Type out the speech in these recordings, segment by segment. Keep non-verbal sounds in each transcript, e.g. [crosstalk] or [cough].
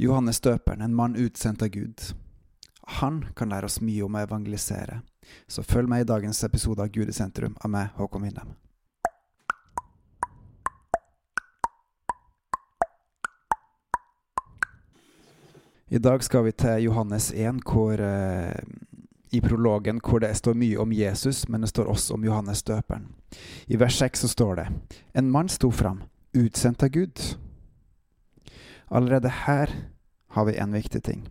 Johannes døperen, en mann utsendt av Gud. Han kan lære oss mye om å evangelisere, så følg med i dagens episode av Gud i sentrum av meg, Håkon Winnem. I dag skal vi til Johannes 1, hvor, eh, i prologen hvor det står mye om Jesus, men det står også om Johannes døperen. I vers 6 så står det En mann sto fram, utsendt av Gud. Allerede her har vi en viktig ting.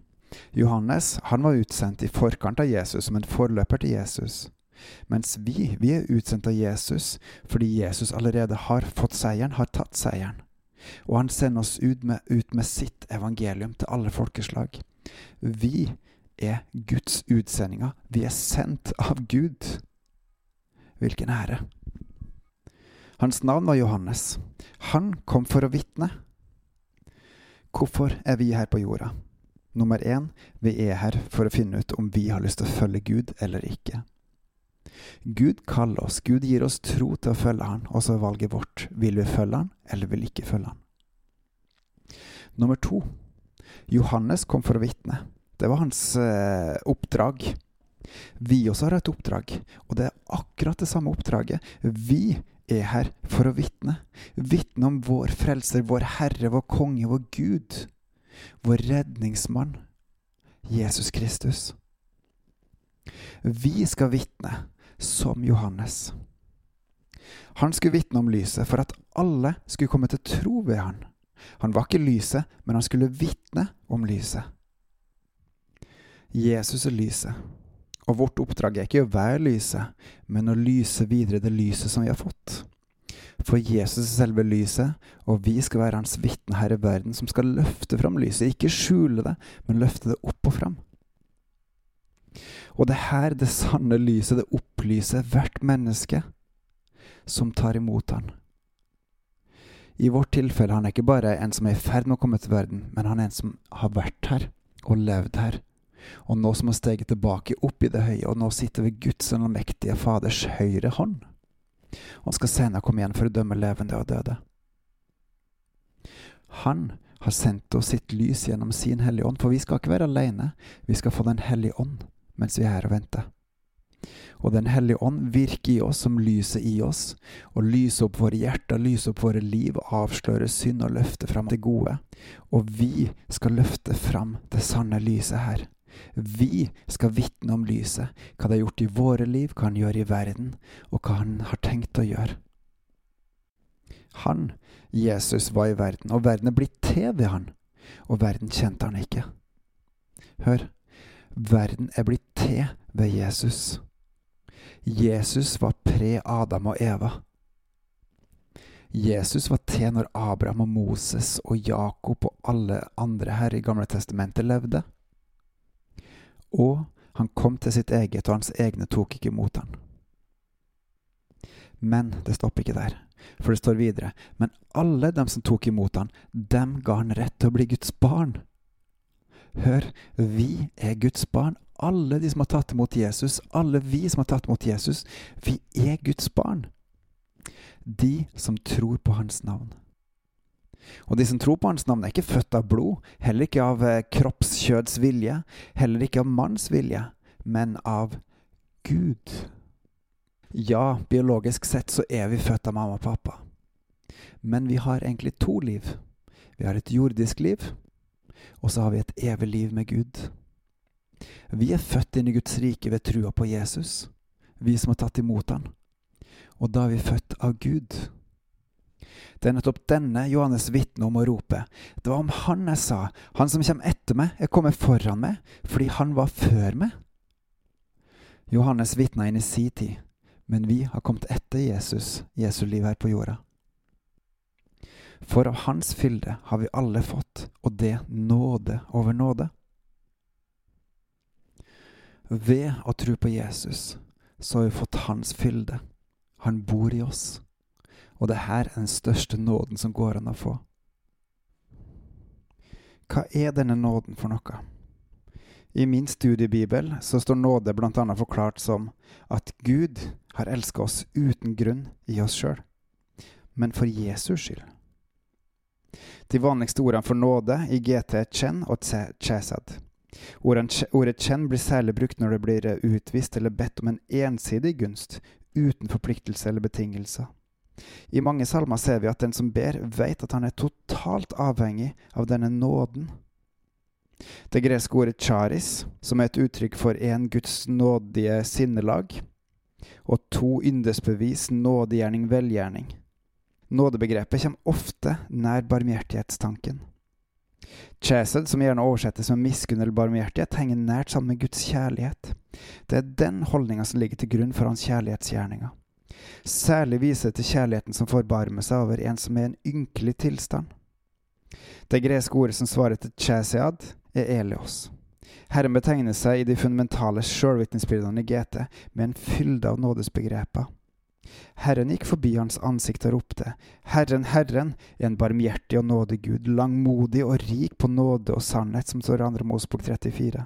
Johannes han var utsendt i forkant av Jesus som en forløper til Jesus. Mens vi, vi er utsendt av Jesus fordi Jesus allerede har fått seieren, har tatt seieren. Og han sender oss ut med, ut med sitt evangelium til alle folkeslag. Vi er Guds utsendinger. Vi er sendt av Gud. Hvilken ære. Hans navn var Johannes. Han kom for å vitne. Hvorfor er vi her på jorda? Nummer én, vi er her for å finne ut om vi har lyst til å følge Gud eller ikke. Gud kaller oss, Gud gir oss tro til å følge Han, og så er valget vårt. Vil vi følge Han, eller vil ikke følge Han? Nummer to, Johannes kom for å vitne. Det var hans eh, oppdrag. Vi også har et oppdrag, og det er akkurat det samme oppdraget. Vi er her for å vitne. Vitne om vår frelser, vår Herre, vår konge, vår Gud. Vår redningsmann, Jesus Kristus. Vi skal vitne som Johannes. Han skulle vitne om lyset for at alle skulle komme til tro ved han. Han var ikke lyset, men han skulle vitne om lyset. Jesus er lyset, og vårt oppdrag er ikke å være lyset, men å lyse videre det lyset som vi har fått. For Jesus er selve lyset, og vi skal være hans vitne her i verden, som skal løfte fram lyset. Ikke skjule det, men løfte det opp og fram. Og det her det sanne lyset, det opplyser hvert menneske som tar imot han. I vårt tilfelle han er ikke bare en som er i ferd med å komme til verden, men han er en som har vært her og levd her, og nå som har steget tilbake opp i det høye, og nå sitter ved Guds allmektige Faders høyre hånd. Og skal senere komme igjen for å dømme levende og døde. Han har sendt oss sitt lys gjennom sin Hellige Ånd, for vi skal ikke være alene, vi skal få Den hellige ånd mens vi er her og venter. Og Den hellige ånd virker i oss som lyset i oss, og lyser opp våre hjerter, lyser opp våre liv, avslører synd og løfter fram det gode. Og vi skal løfte fram det sanne lyset her. Vi skal vitne om lyset, hva det har gjort i våre liv, hva han gjør i verden, og hva han har tenkt å gjøre. Han, Jesus, var i verden, og verden er blitt til ved han, og verden kjente han ikke. Hør, verden er blitt til ved Jesus. Jesus var pre-Adam og Eva. Jesus var til når Abraham og Moses og Jakob og alle andre her i Gamle testamentet levde. Og han kom til sitt eget, og hans egne tok ikke imot han. Men det stopper ikke der, for det står videre. Men alle dem som tok imot han, dem ga han rett til å bli Guds barn. Hør, vi er Guds barn. Alle de som har tatt imot Jesus, alle vi som har tatt imot Jesus, vi er Guds barn. De som tror på hans navn. Og de som tror på hans navn, er ikke født av blod, heller ikke av kroppskjødsvilje, kroppskjøds vilje, heller ikke av manns vilje, men av Gud. Ja, biologisk sett så er vi født av mamma og pappa. Men vi har egentlig to liv. Vi har et jordisk liv, og så har vi et evig liv med Gud. Vi er født inn i Guds rike ved trua på Jesus, vi som har tatt imot han. Og da er vi født av Gud. Det er nettopp denne Johannes vitner om å rope. Det var om han jeg sa, han som kommer etter meg, er kommet foran meg, fordi han var før meg. Johannes vitna inn i si tid, men vi har kommet etter Jesus, Jesu liv her på jorda. For av hans fylde har vi alle fått, og det nåde over nåde. Ved å tro på Jesus så har vi fått hans fylde. Han bor i oss. Og det her er den største nåden som går an å få. Hva er denne nåden for noe? I min studiebibel så står nåde bl.a. forklart som at Gud har elska oss uten grunn i oss sjøl, men for Jesus skyld. De vanligste ordene for nåde i GT er chen og chesed. Ordet chen blir særlig brukt når det blir utvist eller bedt om en ensidig gunst, uten forpliktelse eller betingelser. I mange salmer ser vi at den som ber, vet at han er totalt avhengig av denne nåden. Det greske ordet charis, som er et uttrykk for én Guds nådige sinnelag, og to yndesbevis nådegjerning velgjerning. Nådebegrepet kommer ofte nær barmhjertighetstanken. Chesed, som gjerne oversettes med miskunn eller barmhjertighet, henger nært sammen med Guds kjærlighet. Det er den holdninga som ligger til grunn for hans kjærlighetsgjerninger. Særlig viser til kjærligheten som forbarmer seg over en som er i en ynkelig tilstand. Det greske ordet som svarer til chasiad, er elios. Herren betegner seg i de fundamentale sjølvitnesbyrdene i GT med en fylde av nådesbegreper. Herren gikk forbi hans ansikt og ropte, Herren, Herren, er en barmhjertig og nådig Gud, langmodig og rik på nåde og sannhet, som står i 2. Mosbok 34.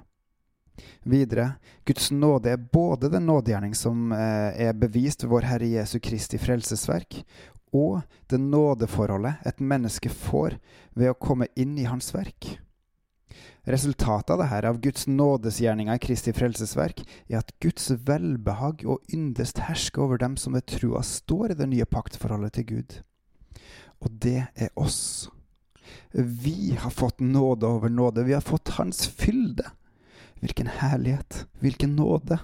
Videre, Guds nåde er både den nådegjerning som eh, er bevist ved vår Herre Jesu Kristi frelsesverk, og det nådeforholdet et menneske får ved å komme inn i hans verk. Resultatet av dette, av Guds nådesgjerninger i Kristi frelsesverk, er at Guds velbehag og yndest hersker over dem som ved trua står i det nye paktforholdet til Gud. Og det er oss. Vi har fått nåde over nåde. Vi har fått Hans fylde. Hvilken herlighet, hvilken nåde.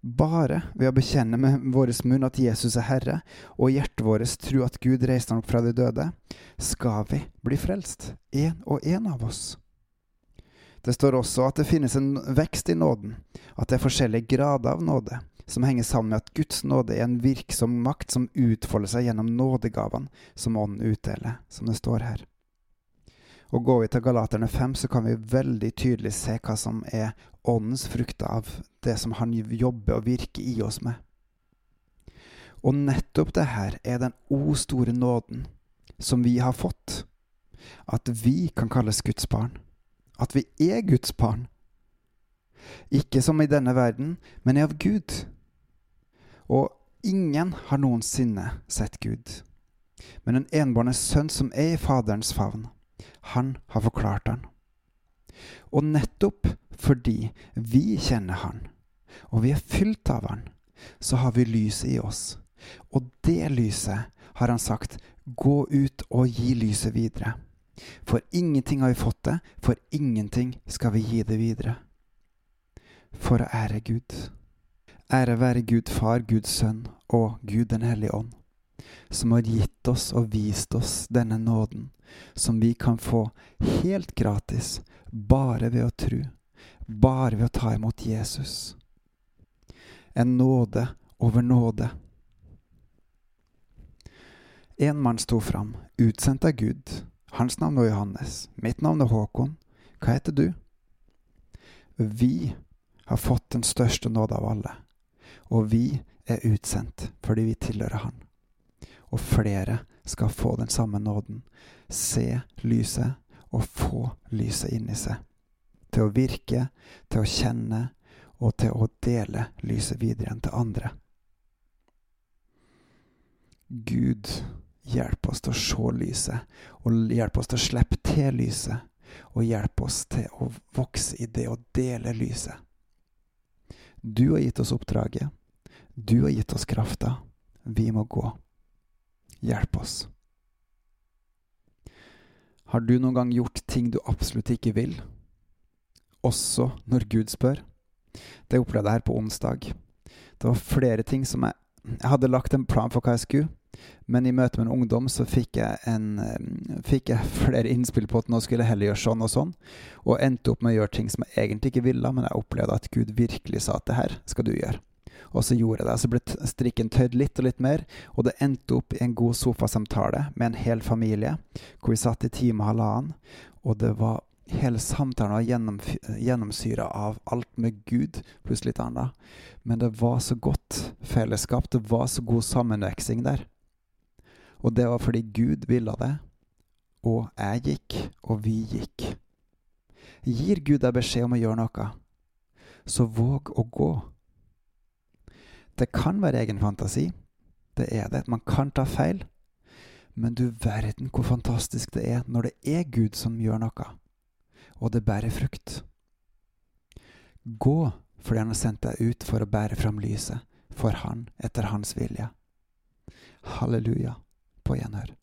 Bare ved å bekjenne med vår munn at Jesus er Herre, og hjertet vårt tro at Gud reiste ham opp fra de døde, skal vi bli frelst, en og en av oss. Det står også at det finnes en vekst i nåden, at det er forskjellige grader av nåde, som henger sammen med at Guds nåde er en virksom makt som utfolder seg gjennom nådegavene som Ånden utdeler, som det står her. Og går vi til Galaterne 5, så kan vi veldig tydelig se hva som er åndens frukt av det som han jobber og virker i oss med. Og nettopp det her er den o store nåden som vi har fått. At vi kan kalles Guds barn. At vi er Guds barn. Ikke som i denne verden, men av Gud. Og ingen har noensinne sett Gud. Men en enbårne sønn som er i Faderens favn han har forklart han. Og nettopp fordi vi kjenner han, og vi er fylt av han, så har vi lyset i oss. Og det lyset har han sagt, gå ut og gi lyset videre. For ingenting har vi fått det, for ingenting skal vi gi det videre. For å ære Gud. Ære være Gud Far, Guds Sønn og Gud den hellige ånd som har gitt oss og vist oss denne nåden, som vi kan få helt gratis, bare ved å tro, bare ved å ta imot Jesus. En nåde over nåde. En mann sto fram, utsendt av Gud. Hans navn var Johannes. Mitt navn er Håkon. Hva heter du? Vi har fått den største nåde av alle, og vi er utsendt fordi vi tilhører Han og flere skal få den samme nåden. Se lyset og få lyset inni seg. Til å virke, til å kjenne og til å dele lyset videre igjen til andre. Gud, hjelp oss til å se lyset, og hjelp oss til å slippe til lyset. Og hjelp oss til å vokse i det å dele lyset. Du har gitt oss oppdraget. Du har gitt oss krafta. Vi må gå. Hjelp oss. Har du noen gang gjort ting du absolutt ikke vil, også når Gud spør? Det opplevde jeg her på onsdag. Det var flere ting som jeg Jeg hadde lagt en plan for hva jeg skulle, men i møte med en ungdom så fikk jeg, en, eh, fikk jeg [laughs] flere innspill på at nå skulle jeg heller gjøre sånn og sånn, og endte opp med å gjøre ting som jeg egentlig ikke ville, men jeg opplevde at Gud virkelig sa at det her skal du gjøre. Og så gjorde jeg det. Så ble strikken tøyd litt og litt mer, og det endte opp i en god sofasamtale med en hel familie, hvor vi satt i time og halvannen, og det var Hele samtalen var gjennom, gjennomsyra av alt med Gud, pluss litt annet. Men det var så godt fellesskap, det var så god sammenveksing der. Og det var fordi Gud ville det, og jeg gikk, og vi gikk. Gir Gud deg beskjed om å gjøre noe, så våg å gå. Det kan være egen fantasi. Det er det. Man kan ta feil. Men du verden hvor fantastisk det er når det er Gud som gjør noe, og det bærer frukt. Gå fordi han har sendt deg ut for å bære fram lyset for Han etter Hans vilje. Halleluja, på gjenhør.